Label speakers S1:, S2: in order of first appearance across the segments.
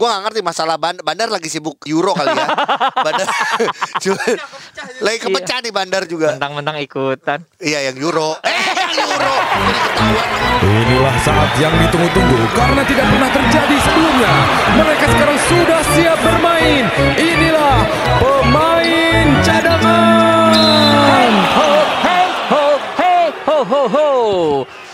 S1: Gue gak ngerti masalah bandar, bandar lagi sibuk Euro kali ya. bandar cuma lagi kepecah nih bandar juga.
S2: Mentang-mentang ikutan.
S1: Iya yang Euro. Eh yang Euro.
S3: Inilah saat yang ditunggu-tunggu karena tidak pernah terjadi sebelumnya. Mereka sekarang sudah siap bermain. Inilah pemain cadangan.
S2: Ho, hey, ho, hey, ho, ho, ho.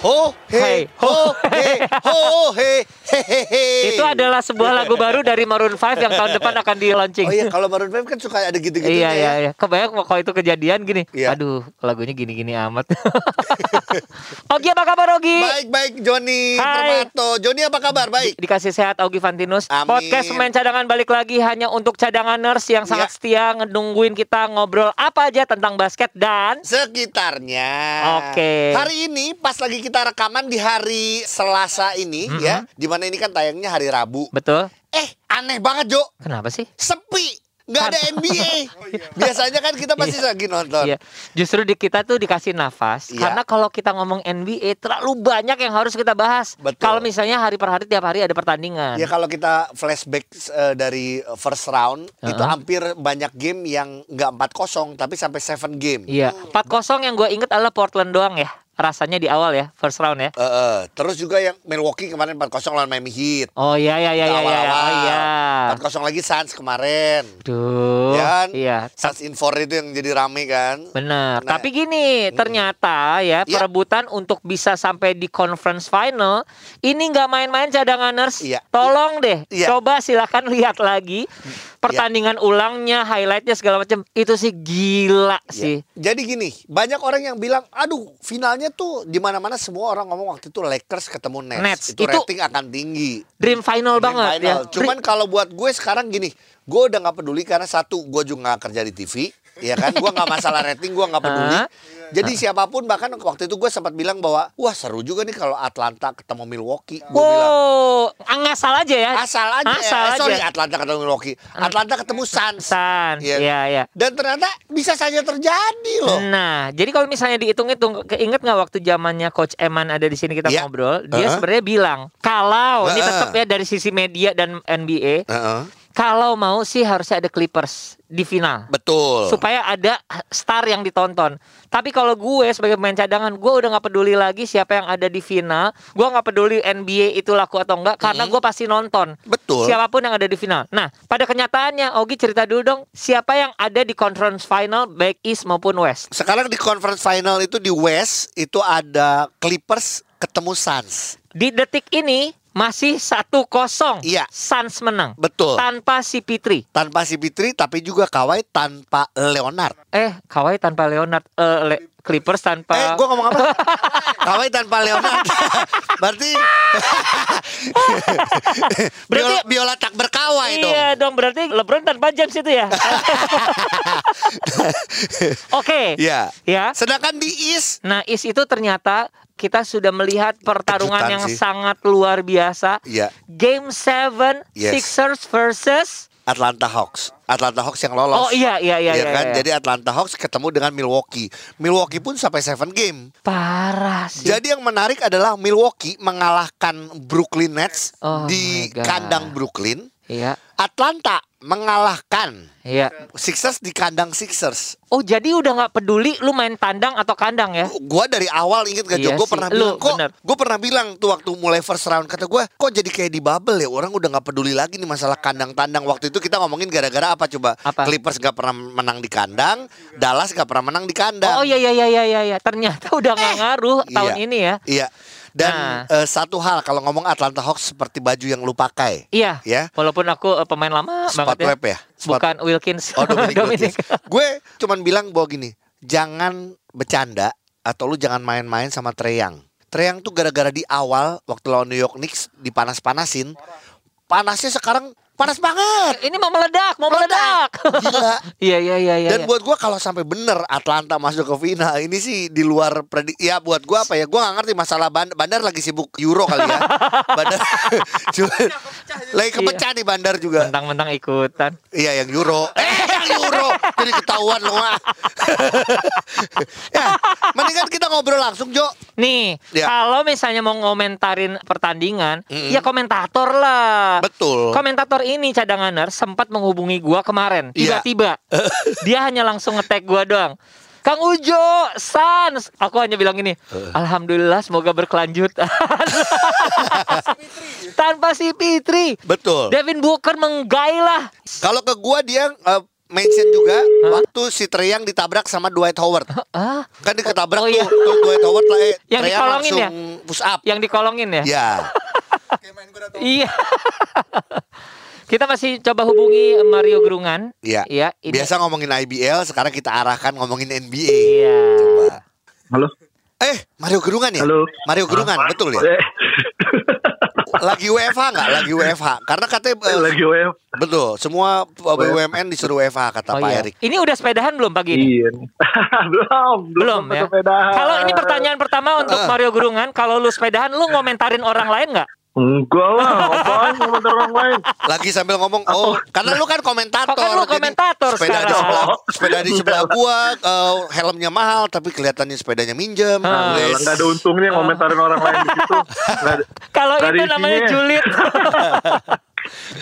S1: Ho he ho he ho he he he he.
S2: Itu adalah sebuah lagu baru dari Maroon 5 yang tahun depan akan di launching.
S1: Oh iya kalau Maroon 5 kan suka ada gitu-gitu
S2: Iya iya iya. Kebayang kalau itu kejadian gini.
S1: Iya.
S2: Aduh, lagunya gini-gini amat. Ogi apa kabar Ogi?
S1: Baik baik Joni
S2: Hai.
S1: Permato. Joni apa kabar? Baik.
S2: Dikasih sehat Augie Fantinus.
S1: Amin.
S2: Podcast main cadangan balik lagi hanya untuk cadanganers yang sangat
S1: Iya.
S2: setia ngedungguin kita ngobrol apa aja tentang basket dan
S1: Sekitarnya.
S2: Oke.
S1: Hari ini pas lagi kita rekaman di hari Selasa ini ya, di mana ini kan tayangnya hari Rabu.
S2: betul.
S1: Eh aneh banget Jo,
S2: Kenapa sih?
S1: sepi, nggak ada NBA. Biasanya kan kita pasti lagi nonton.
S2: Iya, justru di kita tuh dikasih nafas
S1: Iya.
S2: karena kalau kita ngomong NBA terlalu banyak yang harus kita bahas.
S1: Betul.
S2: Kalau misalnya hari per hari tiap hari ada pertandingan.
S1: Ya kalau kita flashback eh, dari first round itu
S2: Uh-uh.
S1: hampir banyak game yang nggak 4-0 tapi sampai 7 game.
S2: Iya, 4-0 yang gue inget adalah Portland doang ya. Rasanya di awal ya, first round ya.
S1: Eh, eh. terus juga yang Milwaukee kemarin 4-0 lawan Miami Heat.
S2: Oh iya iya iya iya iya. Oh iya.
S1: 4-0 lagi Suns kemarin.
S2: Duh.
S1: Ya kan?
S2: Iya.
S1: Suns in four itu yang jadi rame kan.
S2: Benar.
S1: Nah,
S2: Tapi gini, ternyata ya
S1: Iya.
S2: perebutan untuk bisa sampai di conference final ini nggak main-main cadanganers.
S1: Iya.
S2: Tolong deh,
S1: Iya.
S2: coba silakan lihat lagi pertandingan ulangnya, highlightnya segala macam. Itu sih gila sih.
S1: Ya. Jadi gini, banyak orang yang bilang, aduh finalnya tuh di mana-mana semua orang ngomong waktu itu Lakers ketemu Nets.
S2: Nets.
S1: Itu,
S2: Itu
S1: rating akan tinggi.
S2: Dream final
S1: Dream
S2: banget
S1: final.
S2: ya.
S1: Cuman kalau buat gue sekarang gini, gue udah nggak peduli karena satu, gue juga nggak kerja di TV, ya kan? Gue nggak masalah rating, gue nggak peduli.
S2: Hah?
S1: Jadi siapa pun bahkan waktu itu gue sempat bilang bahwa, wah seru juga nih kalau Atlanta ketemu Milwaukee. Gue bilang,
S2: Wow, ngasal aja ya.
S1: asal aja.
S2: Asal
S1: eh, sorry,
S2: aja.
S1: Atlanta ketemu Milwaukee. Atlanta ketemu Suns.
S2: San,
S1: Iya.
S2: iya iya.
S1: Dan ternyata bisa saja terjadi loh.
S2: Nah, jadi kalau misalnya dihitung-hitung, keinget nggak waktu zamannya Coach Eman ada di sini kita
S1: Iya.
S2: ngobrol, dia
S1: Uh-huh.
S2: sebenarnya bilang kalau ini
S1: Uh-uh.
S2: tetap ya dari sisi media dan NBA,
S1: Heeh.
S2: Kalau mau sih harusnya ada Clippers di final.
S1: Betul.
S2: Supaya ada star yang ditonton. Tapi kalau gue sebagai pemain cadangan, gue udah nggak peduli lagi siapa yang ada di final. Gue nggak peduli NBA itu laku atau enggak, karena gue pasti nonton.
S1: Hmm. Betul.
S2: Siapa pun yang ada di final. Nah, pada kenyataannya, Ogi cerita dulu dong, siapa yang ada di conference final baik East maupun West?
S1: Sekarang di conference final itu di West itu ada Clippers ketemu Suns.
S2: Di detik ini masih 1-0.
S1: Iya.
S2: Suns menang.
S1: Betul.
S2: Tanpa si Pitri.
S1: Tanpa si Fitri tapi juga Kawhi tanpa Leonard.
S2: Eh, Kawhi tanpa Leonard. Eh, Le- Clippers tanpa
S1: Eh, gua ngomong apa? Kawhi tanpa Leonard. Berarti Biola, biola tak berkawai dong.
S2: Iya dong berarti LeBron tanpa James itu ya. Oke.
S1: Iya.
S2: Ya.
S1: Sedangkan di East
S2: Nah, Is itu ternyata kita sudah melihat pertarungan
S1: Kejutan
S2: yang
S1: sih.
S2: sangat luar biasa.
S1: Iya.
S2: Game 7
S1: Yes.
S2: Sixers versus
S1: Atlanta Hawks. Atlanta Hawks yang lolos.
S2: Oh iya iya iya
S1: Iya
S2: iya.
S1: kan?
S2: iya.
S1: Jadi Atlanta Hawks ketemu dengan Milwaukee. Milwaukee pun sampai 7 game.
S2: parah sih.
S1: Jadi yang menarik adalah Milwaukee mengalahkan Brooklyn Nets
S2: Oh
S1: di kandang Brooklyn.
S2: Iya.
S1: Atlanta mengalahkan
S2: Iya.
S1: Sixers di kandang Sixers.
S2: Oh, jadi udah nggak peduli lu main tandang atau kandang ya?
S1: Gua dari awal inget gak Jo?
S2: Iya
S1: Gue
S2: sih.
S1: pernah
S2: Lu,
S1: bilang kok. Gue pernah bilang tuh waktu mulai first round kata gue, kok jadi kayak di bubble ya? Orang udah nggak peduli lagi nih masalah kandang tandang. Waktu itu kita ngomongin gara-gara apa coba?
S2: Apa?
S1: Clippers gak pernah menang di kandang, Dallas gak pernah menang di kandang.
S2: Oh iya iya iya iya iya, iya. Ternyata udah nggak ngaruh tahun
S1: Iya.
S2: ini ya.
S1: Iya. Dan
S2: Nah.
S1: eh, satu hal kalau ngomong Atlanta Hawks seperti baju yang lu pakai.
S2: Iya.
S1: Ya.
S2: Walaupun aku eh, pemain lama
S1: Spot
S2: banget ya.
S1: web ya? Spot-
S2: Bukan Wilkins.
S1: Oh Dominic,
S2: Dominic.
S1: Gue cuman bilang bahwa gini, jangan bercanda atau lu jangan main-main sama Treyang. Treyang tuh gara-gara di awal waktu lawan New York Knicks dipanas-panasin, panasnya sekarang panas banget.
S2: Ini mau meledak, mau meledak.
S1: Gila.
S2: Iya iya iya iya.
S1: Dan buat gue kalau sampai bener Atlanta masuk ke final ini sih di luar predik. Ya buat gue apa ya? Gue gak ngerti masalah bandar, bandar lagi sibuk Euro kali ya. bandar lagi kepecah nih bandar juga.
S2: mentang-mentang ikutan.
S1: Iya yang Euro. Eh yang Euro. jadi ketahuan lu mah. ya, mendingan kita ngobrol langsung, Jo.
S2: Nih,
S1: Ya.
S2: kalau misalnya mau ngomentarin pertandingan,
S1: Mm-mm.
S2: ya komentator lah.
S1: Betul.
S2: Komentator ini cadanganer sempat menghubungi gua kemarin.
S1: Iya.
S2: Tiba-tiba dia hanya langsung ngetek gua doang. Kang Ujo, Sans. Aku hanya bilang gini,
S1: Eh.
S2: Alhamdulillah semoga berkelanjutan. Tanpa si Fitri.
S1: Betul.
S2: Devin Booker menggailah.
S1: Kalau ke gua dia eh, mention juga waktu si Treyang ditabrak sama Dwight Howard.
S2: Ah,
S1: Kan dia ketabrak
S2: Oh, iya.
S1: tuh, tuh Dwight Howard lah, eh,
S2: Yang dikolongin
S1: langsung
S2: ya?
S1: push up.
S2: yang dikolongin ya?
S1: Ya.
S2: Iya. Kita masih coba hubungi Mario Gerungan.
S1: Iya.
S2: Iya, ini-
S1: Biasa ngomongin IBL, sekarang kita arahkan ngomongin NBA.
S2: Iya.
S1: Coba.
S4: Halo.
S1: Eh, Mario Gerungan ya?
S4: Halo.
S1: Mario Gerungan, betul ya?
S4: Eh,
S1: Lagi WFH nggak? Lagi WFH. Karena katanya eh,
S4: lagi WF.
S1: betul, semua eh, BUMN disuruh WFH kata
S2: Oh
S1: Pak
S2: iya.
S1: Erik.
S2: Ini udah sepedahan belum pagi ini?
S4: Iya. belum,
S2: Belum ya.
S4: sepedahan.
S2: Kalau ini pertanyaan pertama untuk
S1: Ah.
S2: Mario Gerungan, kalau lu sepedahan lu ngomentarin orang lain nggak?
S4: Enggak lah, apaan komentar orang lain.
S1: Lagi sambil ngomong, oh, karena lu kan komentator.
S2: Kan lu
S1: jadi
S2: komentator
S1: sepeda di
S2: sekarang.
S1: sebelah, sepeda di sebelah gua, eh, helmnya mahal, tapi kelihatannya sepedanya minjem.
S2: Ah.
S4: Enggak ada untungnya ngomentarin orang lain di situ.
S2: Kalau itu namanya julid.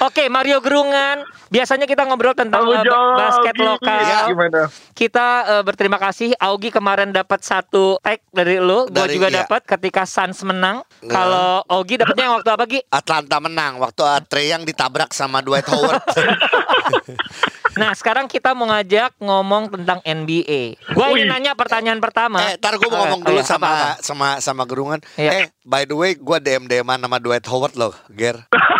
S2: Oke, Mario Gerungan. Biasanya kita ngobrol tentang
S4: Halo,
S2: eh,
S4: Jo.
S2: basket lokal.
S4: Ya, gimana?
S2: Kita eh, berterima kasih Augie kemarin dapat satu tag dari lu, gua
S1: Dari-
S2: juga
S1: iya.
S2: dapat ketika Suns menang.
S1: Nah.
S2: Kalau Augie dapatnya yang waktu apa, Gi?
S1: Atlanta menang waktu Treyang ditabrak sama Dwight Howard.
S2: Nah, sekarang kita mau ngajak ngomong tentang NBA. Gua ingin nanya pertanyaan pertama.
S1: eh, tar gue mau
S2: Eh,
S1: ngomong
S2: oh
S1: dulu
S2: iya,
S1: sama
S2: apa-apa.
S1: sama sama Gerungan.
S2: Iya.
S1: Eh, by the way, gua DM DM sama Dwight Howard loh, Ger.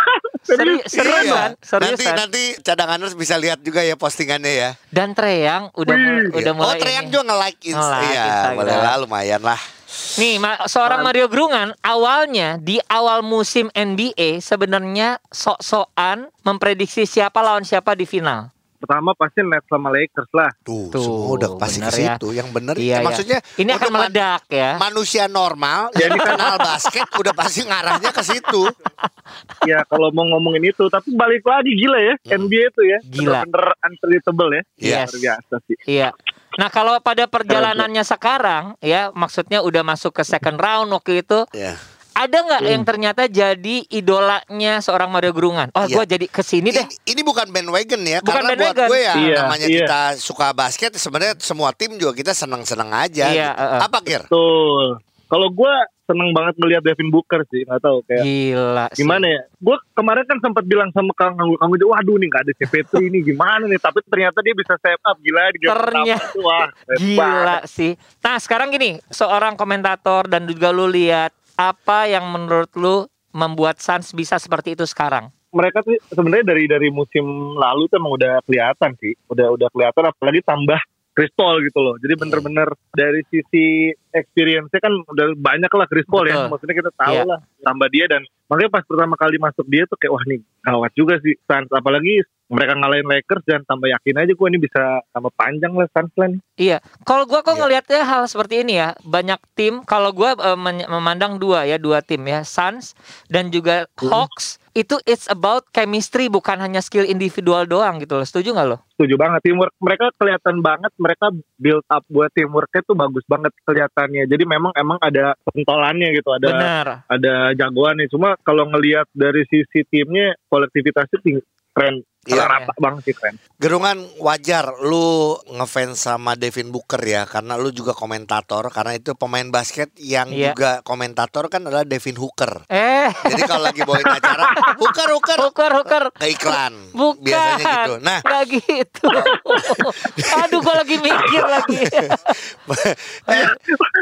S2: Seri- seriusan,
S1: Iya. Nanti
S2: seriusan.
S1: nanti cadanganers bisa lihat juga ya postingannya ya.
S2: Dan Treyang udah mulai,
S4: Wih.
S2: udah mulai
S1: oh, Treyang juga nge-like Insta.
S2: Nge-like
S1: Iya,
S2: Instagram.
S1: boleh lah lumayan lah.
S2: Nih, ma- seorang Mario Gerungan awalnya di awal musim NBA sebenarnya sok-sokan memprediksi siapa lawan siapa di final.
S4: Pertama pasti Nets sama Lakers lah.
S1: Tuh,
S2: Tuh,
S1: semua udah pasti ke
S2: bener ya.
S1: situ. Yang bener
S2: Iya,
S1: ya,
S2: iya.
S1: maksudnya
S2: Ini akan meledak ya.
S1: manusia normal yang kenal basket udah pasti ngarahnya ke situ.
S4: ya kalau mau ngomongin itu, tapi balik lagi gila ya NBA itu ya.
S2: Gila.
S4: Bener-bener unpredictable ya.
S2: Yes.
S4: Luar biasa sih.
S2: Iya. Nah, kalau pada perjalanannya sekarang ya, maksudnya udah masuk ke second round waktu itu,
S1: Ya.
S2: Ada nggak yang ternyata jadi idolanya seorang Mario Gerungan? Oh,
S1: Iya.
S2: gua jadi ke sini deh.
S1: Ini, ini bukan bandwagon ya,
S2: Bukan
S1: karena buat
S2: bandwagon.
S1: gue ya
S4: Iya,
S1: namanya
S4: iya.
S1: kita suka basket sebenarnya semua tim juga kita seneng-seneng aja.
S2: Iya,
S1: gitu.
S2: uh-uh.
S1: Apa Ger?
S4: Tuh. Kalau gue seneng banget ngeliat Devin Booker sih, nggak tahu kayak
S2: Gila sih.
S4: gimana ya? Gue kemarin kan sempat bilang sama Kang Kang Kang waduh nih nggak ada CP3 ini gimana nih? Tapi ternyata dia bisa step up gila di game pertama
S2: Ternyata.
S4: itu, wah
S2: Gila
S4: banget.
S2: sih. Nah sekarang gini, seorang komentator dan juga lu lihat apa yang menurut lu membuat Suns bisa seperti itu sekarang?
S4: Mereka tuh sebenarnya dari dari musim lalu tuh emang udah kelihatan sih, udah udah kelihatan apalagi tambah Chris Paul gitu loh. Jadi bener-bener dari sisi experience-nya kan udah banyak lah Chris Paul ya. Maksudnya kita tahu
S2: Iya.
S4: lah tambah dia dan makanya pas pertama kali masuk dia tuh kayak wah nih gawat juga sih Suns. Apalagi mereka ngalahin Lakers dan tambah yakin aja gue ini bisa tambah panjang lah Suns lah nih.
S2: Iya, kalau gua kok
S1: Iya.
S2: ngelihatnya hal seperti ini ya, banyak tim. Kalau gua eh, men- memandang dua ya, dua tim ya, Suns dan juga
S1: Hmm.
S2: Hawks. Itu it's about chemistry, bukan hanya skill individual doang gitu loh. Setuju nggak lo?
S4: setuju banget teamwork mereka kelihatan banget mereka build up buat teamworknya tuh bagus banget kelihatannya jadi memang emang ada pentolannya gitu ada
S2: Benar.
S4: ada jagoannya cuma kalau ngelihat dari sisi timnya kolektivitasnya tinggi keren
S1: Iya.
S4: rata banget sih keren
S1: Gerungan wajar lu ngefans sama Devin Booker ya karena lu juga komentator karena itu pemain basket yang
S2: Iya.
S1: juga komentator kan adalah Devin Hooker.
S2: Eh,
S1: Jadi kalau lagi bawain acara Hooker Hooker
S2: Hooker, Hooker.
S1: ke iklan.
S2: Bukan.
S1: Biasanya gitu. Nah,
S2: Nggak gitu. Aduh, gua lagi mikir lagi.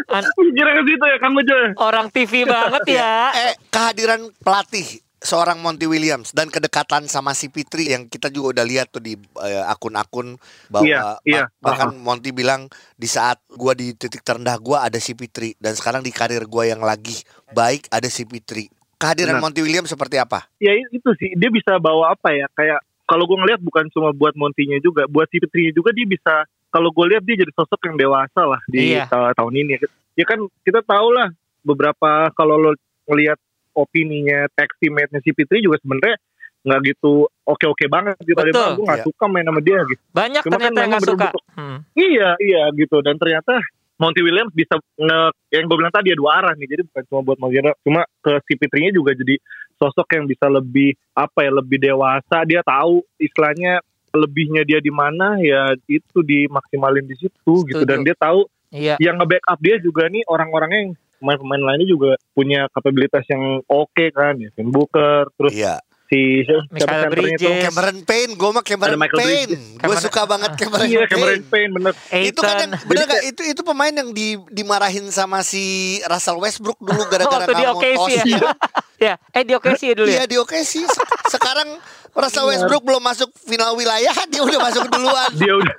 S2: An-
S4: kira ke situ ya Kang Ujo
S2: orang TV banget ya.
S1: eh kehadiran pelatih seorang Monty Williams dan kedekatan sama si Fitri yang kita juga udah lihat tuh di eh, akun-akun bahwa
S4: Iya,
S1: bah-
S4: iya.
S1: bahkan Monty bilang di saat gua di titik terendah gua ada si Fitri dan sekarang di karir gua yang lagi baik ada si Fitri. Kehadiran
S4: Benar.
S1: Monty Williams seperti apa?
S4: ya itu sih dia bisa bawa apa ya kayak kalau gue ngelihat bukan cuma buat Montinya juga buat si Fitrinya juga dia bisa kalau gue lihat dia jadi sosok yang dewasa lah di
S2: Iya.
S4: ta- tahun ini ya kan kita tahu lah beberapa kalau lo ngelihat opininya text teammate-nya si Fitri juga sebenarnya nggak gitu oke-oke banget gitu. Tadi
S2: Betul.
S4: gue nggak
S1: Iya.
S4: suka main sama dia gitu.
S2: Banyak
S4: Cuma kan
S2: ternyata yang
S4: memang
S2: nggak suka. Hmm.
S4: Iya, iya gitu. Dan ternyata Monty Williams bisa nge yang gue bilang tadi ya dua arah nih. Jadi bukan cuma buat Monty Williams, cuma ke si Fitrinya juga jadi sosok yang bisa lebih apa ya, lebih dewasa. Dia tahu istilahnya lebihnya dia di mana ya itu dimaksimalin di situ gitu
S2: Setuju.
S4: dan dia tahu
S2: Iya.
S4: yang nge-backup dia juga nih orang-orangnya yang pemain-pemain lainnya juga punya kapabilitas yang oke kan ya Finn Booker terus
S1: Iya.
S4: Si siapa
S2: Michael Bridges.
S1: Cameron Payne, gue mah Cameron Payne. Gue suka banget Cameron
S4: iya
S1: Payne.
S4: Cameron Payne bener
S1: Itu kan yang, bener gak? Itu itu pemain yang di, dimarahin sama si Russell Westbrook dulu gara-gara nggak mau tos.
S2: ya. ya, eh di OKC ya dulu ya.
S1: Iya di OKC. Se- Sekarang Russell Westbrook belum masuk final wilayah, dia udah masuk duluan.
S4: dia udah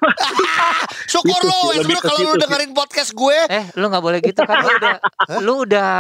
S1: Syukur
S4: Itu
S1: lo Westbrook kalau lu dengerin podcast gue.
S2: Eh, lu nggak boleh gitu kan lu udah lu udah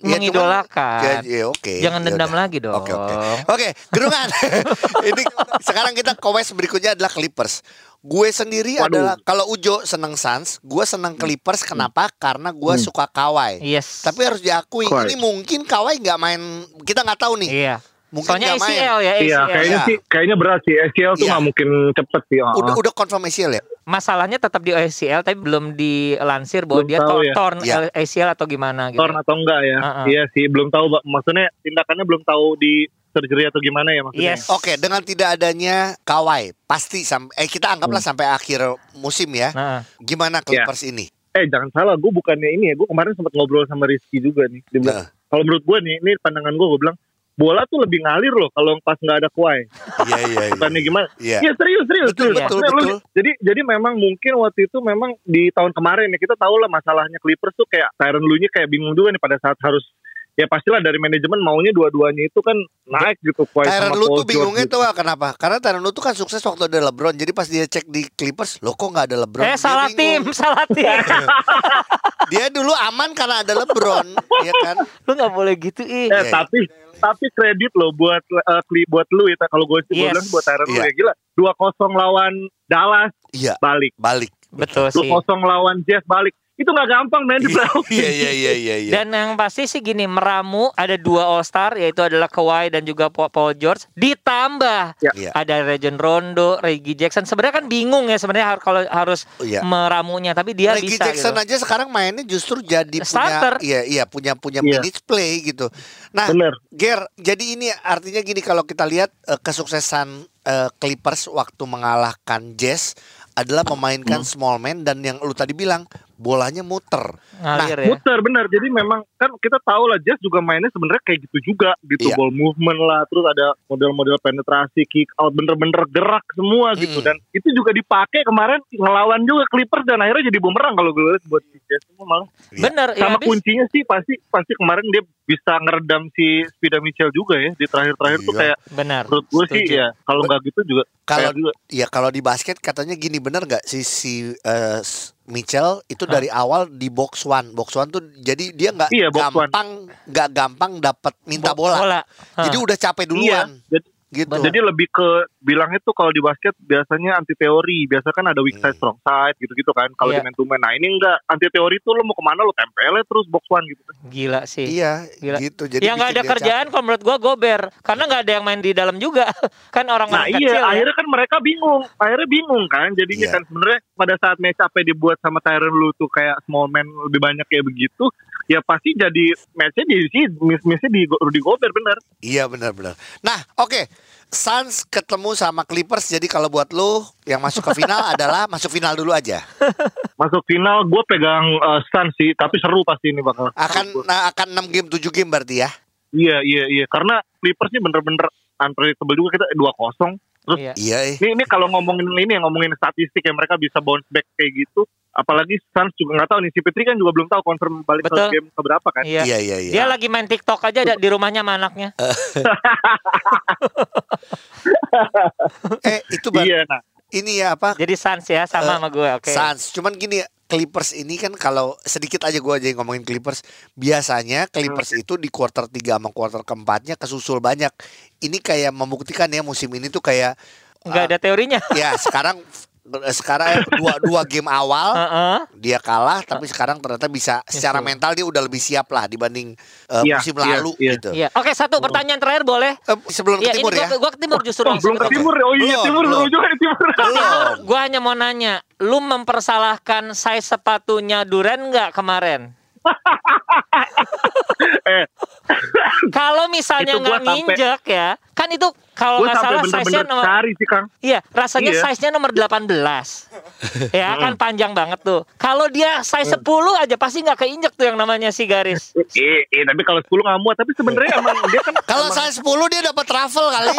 S1: Ya,
S2: mengidolakan.
S1: cuman- ya, ya, oke.
S2: Jangan
S1: Ya
S2: dendam
S1: udah.
S2: lagi dong.
S1: Oke oke. Oke, gerungan. Ini sekarang kita ke West berikutnya adalah Clippers. Gue sendiri
S4: Waduh.
S1: adalah kalau Ujo seneng Suns, gue seneng Clippers. Kenapa? Karena gue
S4: Hmm.
S1: suka Kawhi.
S2: Yes.
S1: Tapi harus diakui
S4: Kawhi.
S1: ini mungkin Kawhi nggak main. Kita nggak tahu nih.
S2: iya.
S1: Mungkin
S2: Soalnya
S1: nggak main.
S2: ACL ya, ACL.
S4: iya kayaknya
S1: Iya.
S4: sih kayaknya berat sih ACL tuh
S1: Iya.
S4: nggak mungkin cepet sih ah.
S1: Udah udah confirm ACL ya.
S2: Masalahnya tetap di ACL tapi belum dilansir bahwa
S4: Belum
S2: dia
S4: tahu ya.
S2: torn
S1: Iya.
S2: ACL atau gimana gitu.
S4: torn atau enggak ya
S2: Uh-uh.
S4: iya sih belum tahu Pak. maksudnya tindakannya belum tahu di surgery atau gimana ya maksudnya
S2: Yes.
S1: Oke, dengan tidak adanya Kawhi, pasti sampai eh kita anggaplah
S4: Hmm.
S1: sampai akhir musim ya.
S2: Nah,
S1: Gimana Clippers ini?
S4: eh jangan salah gue bukannya ini ya gue kemarin sempat ngobrol sama Rizky juga nih dia bilang
S1: Nah.
S4: kalau menurut gue nih ini pandangan gue gue bilang bola tuh lebih ngalir loh kalau pas nggak ada Kawhi
S1: Iya iya iya.
S4: bukannya gimana
S1: Iya.
S4: Iya serius serius
S1: Betul,
S4: serius.
S1: betul,
S4: Maksudnya lu-
S1: betul.
S4: jadi jadi memang mungkin waktu itu memang di tahun kemarin ya kita tahu lah masalahnya Clippers tuh kayak Tyron Lue nya kayak bingung juga nih pada saat harus ya pastilah dari manajemen maunya dua-duanya itu kan naik gitu Kawhi
S1: Tyron
S4: sama
S1: Lu
S4: Paul
S1: tuh bingungnya
S4: George
S1: tuh kenapa? Karena Tyron Lu tuh kan sukses waktu ada LeBron. Jadi pas dia cek di Clippers, lo kok nggak ada LeBron?
S2: eh
S1: Dia
S2: salah tim,
S1: bingung.
S2: salah tim.
S1: Dia dulu aman karena ada LeBron, ya kan?
S2: lu nggak boleh gitu ih.
S4: Eh,
S1: Iya,
S4: tapi tapi kredit loh buat eh, Cli- buat lu ya kalau gue sih
S2: Yes.
S4: buat Tyron Lue
S1: Iya.
S4: ya gila 2-0 lawan Dallas
S1: Iya,
S4: balik
S1: balik.
S2: Betul sih.
S4: 2-0 lawan Jazz balik itu nggak gampang main di playoff
S1: Iya iya iya iya iya.
S2: Dan yang pasti sih gini, meramu ada dua All Star yaitu adalah Kawhi dan juga Pa- Paul George ditambah
S4: Ya.
S1: Iya.
S2: ada Reggie Rondo, Reggie Jackson. Sebenarnya kan bingung ya sebenarnya har- kalau harus
S1: Oh, iya.
S2: meramunya, tapi dia
S1: Reggie
S2: bisa
S1: Jackson
S2: gitu.
S1: aja sekarang mainnya justru jadi
S2: Starter.
S1: punya iya iya punya punya
S4: Iya.
S1: minutes play gitu. Nah,
S4: bener
S1: Ger, jadi ini artinya gini kalau kita lihat eh, kesuksesan eh, Clippers waktu mengalahkan Jazz adalah memainkan small man dan yang lu tadi bilang bolanya muter.
S2: Ngalir ya.
S4: muter bener jadi memang kan kita tahu lah Jazz juga mainnya sebenarnya kayak gitu juga gitu
S1: Iya.
S4: ball movement lah terus ada model-model penetrasi kick out bener-bener gerak semua gitu
S1: Mm.
S4: dan itu juga dipakai kemarin ngelawan juga Clippers dan akhirnya jadi bumerang kalau gue lihat buat Jazz semua malah
S1: Iya.
S2: Bener ya
S4: sama
S2: habis
S4: kuncinya sih pasti pasti kemarin dia bisa ngeredam si Spida Mitchell juga ya di terakhir-terakhir tuh
S1: Iya.
S4: kayak
S2: benar.
S4: menurut gue sih ya kalau nggak gitu juga
S1: Kalau ya kalau di basket katanya gini bener nggak si si S- Mitchell itu
S2: Hah?
S1: dari awal di box one. Box one tuh jadi dia nggak
S4: Iya,
S1: gampang nggak gampang dapat minta
S2: Bo-
S1: bola.
S2: bola.
S1: Jadi udah capek
S4: iya
S1: duluan
S4: jadi,
S1: gitu.
S4: jadi lebih ke bilangnya tuh kalau di basket biasanya anti teori biasa kan ada weak side
S1: Hmm.
S4: strong side gitu-gitu kan kalau
S2: Iya.
S4: di man to man nah ini enggak anti teori tuh lo mau ke mana lo tempelnya terus box one gitu kan
S2: gila sih.
S1: Iya,
S2: Gila.
S1: gitu. Jadi
S2: yang nggak ada kerjaan kalau menurut gua gober karena nggak ada yang main di dalam juga kan orang
S4: nah iya
S2: kecil ya.
S4: akhirnya kan mereka bingung akhirnya bingung kan jadinya
S1: Iya.
S4: kan sebenarnya pada saat match up dibuat sama Tyron lu tuh kayak small man lebih banyak kayak begitu ya pasti jadi matchnya di sini miss missnya di Rudy Gobert bener
S1: Iya benar-benar. Nah, oke. Suns ketemu sama Clippers. Jadi kalau buat lu yang masuk ke final adalah masuk final dulu aja.
S4: masuk final gue pegang uh, Suns sih tapi seru pasti ini bakal
S1: Akan nah, akan 6 game 7 game berarti ya.
S4: Iya iya iya karena Clippers ini bener-bener unpredictable juga kita 2-0. Terus
S2: Iya.
S1: Iya, eh.
S4: ini ini kalau ngomongin ini ya ngomongin statistik ya mereka bisa bounce back kayak gitu. Apalagi Suns juga nggak tahu nih si Petri kan juga belum tahu confirm balik
S2: Betul.
S4: ke game keberapa kan.
S2: Iya.
S1: Iya, iya, iya.
S2: Dia lagi main TikTok aja di rumahnya sama anaknya.
S1: Eh, itu bar-
S4: Iya nah.
S1: ini ya apa?
S2: Jadi Suns ya sama
S1: Eh,
S2: sama gue. Oke.
S1: Suns. Cuman gini, Clippers ini kan kalau sedikit aja gua aja yang ngomongin Clippers, biasanya Clippers itu di quarter 3 sama quarter keempatnya kesusul banyak. Ini kayak membuktikan ya musim ini tuh kayak
S2: Nggak ada teorinya.
S1: ya sekarang Sekarang dua dua game awal
S2: Heeh.
S1: dia kalah, tapi sekarang ternyata bisa secara
S2: Betul.
S1: mental dia udah lebih siap lah dibanding eh,
S4: Iya,
S1: musim
S4: iya,
S1: lalu
S4: iya.
S1: gitu.
S2: Iya. Oke, satu pertanyaan terakhir boleh?
S1: Eh, sebelum
S2: Iya,
S1: ke timur
S2: ini
S1: ya.
S2: gua, gua ke timur justru
S4: Oh, belum ke timur ya? Oh iya,
S1: Belum,
S4: timur
S1: belum.
S4: juga timur.
S1: Belum.
S2: Gua hanya mau nanya, lu mempersalahkan size sepatunya Duren nggak kemarin?
S4: eh,
S2: Kalau misalnya nggak
S4: sampai-
S2: nginjek ya, kan itu kalau nggak salah size-nya nomor
S4: cari sih Kang.
S2: Iya, rasanya
S4: Iya.
S2: size-nya nomor 18. ya kan panjang banget tuh. Kalau dia size 10 aja pasti nggak keinjek tuh yang namanya si garis.
S4: Eh, eh, tapi kalau 10 nggak muat. Tapi sebenarnya emang dia kan
S1: Kalau
S4: emang-
S1: saya 10 dia dapat raffle kali.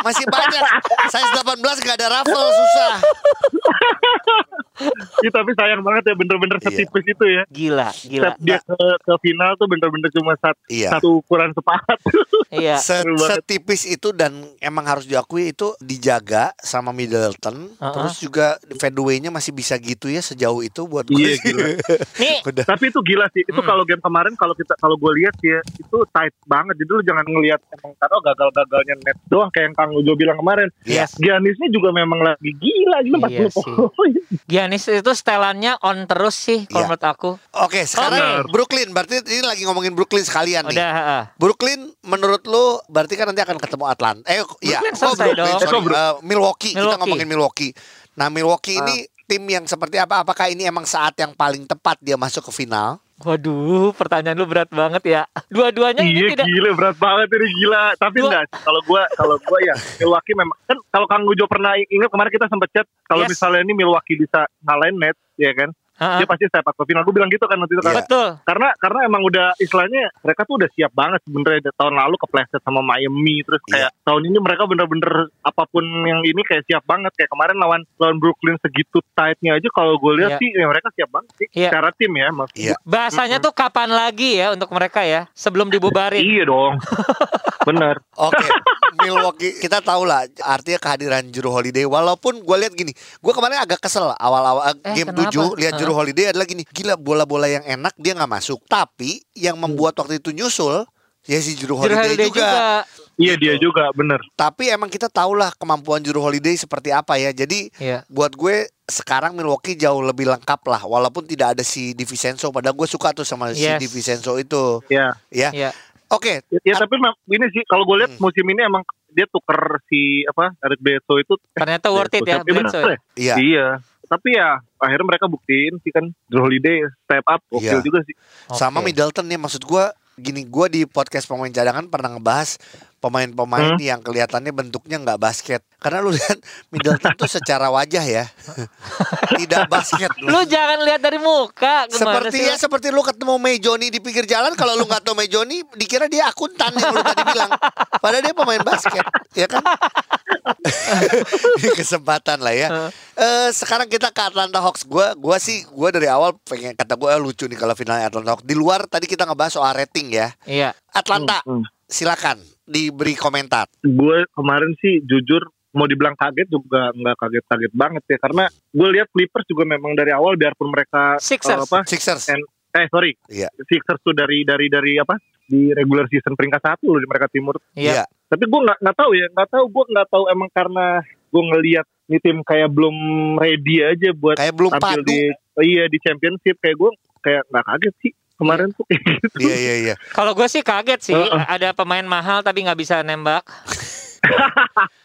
S1: Masih banyak. Saya 18 gak ada raffle susah.
S4: Iya, tapi sayang banget ya bener-bener
S1: Iya.
S4: setipis itu ya.
S2: Gila, gila.
S4: Setiap dia ke, ke final tuh bener-bener cuma sat-
S1: Iya.
S4: satu ukuran sepatu.
S2: Iya.
S1: Se-
S4: Seru
S1: setipis itu dan emang harus diakui itu dijaga sama Middleton.
S2: Uh-uh.
S1: Terus juga fadeaway-nya masih bisa gitu ya sejauh itu buat gue.
S4: Iya, gila.
S2: Nih,
S1: Udah.
S4: tapi itu gila sih. Itu
S2: Hmm.
S4: kalau game kemarin kalau kita kalau gue lihat ya itu tight banget. Jadi lu jangan ngelihat emang karena gagal-gagalnya net doang kayak yang Kang Ujo bilang kemarin.
S1: Iya.
S4: Giannisnya juga memang lagi gila
S2: Iya
S4: 40 poin.
S2: Giannis itu setelannya on terus sih kalau
S1: Iya.
S2: menurut aku.
S1: Oke, sekarang
S4: Oke.
S1: Brooklyn. Berarti ini lagi ngomongin Brooklyn sekalian nih.
S2: Udah, heeh.
S1: Brooklyn menurut lu berarti kan nanti akan ketemu Atlanta. Eh iya,
S2: Brooklyn
S1: oh,
S2: dong.
S1: sorry.
S4: Eh, Bro-
S1: Eh, Milwaukee. Kita
S2: Milwaukee.
S1: ngomongin Milwaukee. Nah, Milwaukee
S4: Ah.
S1: ini tim yang seperti apa? Apakah ini emang saat yang paling tepat dia masuk ke final?
S2: Waduh, pertanyaan lu berat banget ya. Dua-duanya ini
S4: Iya
S2: tidak
S4: gila berat banget ini gila. Tapi
S2: Gua-
S4: enggak kalau gua kalau gua ya Milwaukee memang kan kalau Kang Ujo pernah ingat kemarin kita sempat chat kalau
S2: Yes.
S4: misalnya ini Milwaukee bisa ngalahin net ya kan.
S2: Heeh.
S4: Dia pasti step up ke final. Gue bilang gitu kan waktu itu kan.
S1: Iya.
S2: Betul.
S4: Karena karena emang udah istilahnya mereka tuh udah siap banget sebenarnya tahun lalu kepleset sama Miami terus kayak tahun ini mereka bener-bener apa pun yang ini kayak siap banget kayak kemarin lawan lawan Brooklyn segitu tightnya aja kalau gue lihat
S2: Iya.
S4: sih ya mereka siap banget sih
S2: Iya.
S4: secara tim ya mas.
S1: Iya.
S2: Bahasanya tuh kapan lagi ya untuk mereka ya sebelum dibubarin.
S4: Iya dong. Bener.
S1: Oke, Milwaukee kita tahu lah artinya kehadiran Juru Holiday. Walaupun gue lihat gini, gue kemarin agak kesel awal-awal eh,
S2: Eh,
S1: game
S2: kenapa?
S1: 7 lihat Juru. Holiday adalah gini, gila bola-bola yang enak dia nggak masuk. Tapi yang membuat waktu itu nyusul ya si Juru
S2: Juru
S1: Holiday,
S2: Holiday
S1: juga.
S2: juga.
S4: Iya dia juga bener.
S1: Tapi emang kita tahu lah kemampuan Juru Holiday seperti apa ya. Jadi
S2: Iya.
S1: buat gue sekarang Milwaukee jauh lebih lengkap lah walaupun tidak ada si DiVincenzo padahal gue suka tuh sama si
S2: Yes.
S1: DiVincenzo itu
S4: Ya.
S1: ya.
S2: Iya.
S1: Oke,
S4: Ya tapi mem- ini sih kalau gue lihat
S1: Hmm.
S4: musim ini emang dia tuker si apa Eric Bledsoe itu
S2: Ternyata worth it ya,
S4: Iya, bener.
S2: Bledsoe.
S1: iya.
S4: Iya. Tapi ya akhirnya mereka buktiin sih kan Drew Holiday step up oke
S1: Iya.
S4: juga sih.
S1: Sama
S2: Oke.
S1: Middleton nih maksud gua gini gua di podcast pemain cadangan pernah ngebahas pemain-pemain
S4: Hmm?
S1: yang kelihatannya bentuknya nggak basket karena lu lihat Middleton tuh secara wajah ya tidak basket
S2: Lu jangan lihat dari muka.
S1: Seperti
S2: sih?
S1: ya seperti lu ketemu Mei Joni di pinggir jalan kalau lu nggak tahu Mei Joni dikira dia akuntan yang lu tadi bilang padahal dia pemain basket ya kan kesempatan lah ya. Eh, sekarang kita ke Atlanta Hawks gua gua sih gua dari awal pengen kata gua "Ah, lucu nih kalau finalnya Atlanta Hawks di luar tadi kita ngebahas soal rating ya
S2: Iya.
S1: Atlanta
S4: Hmm, hmm.
S1: silakan diberi komentar?
S4: Gue kemarin sih jujur mau dibilang kaget juga nggak kaget-kaget banget ya. Karena gue lihat Clippers juga memang dari awal biarpun mereka
S2: Sixers.
S4: eh, apa
S1: Sixers.
S4: And- eh sorry.
S1: Iya.
S4: Sixers tuh dari dari dari apa di regular season peringkat satu loh di mereka timur.
S2: Iya.
S4: tapi gue nggak nggak tahu ya nggak tahu gue nggak tahu emang karena gue ngelihat ini tim kayak belum ready aja buat
S1: kayak belum
S4: tampil
S1: padu
S4: di oh iya di championship. Kayak gue kayak nggak kaget sih kemarin tuh kayak gitu
S1: iya iya iya
S2: Kalau gue sih kaget sih,
S4: Heeh.
S2: ada pemain mahal tapi nggak bisa nembak.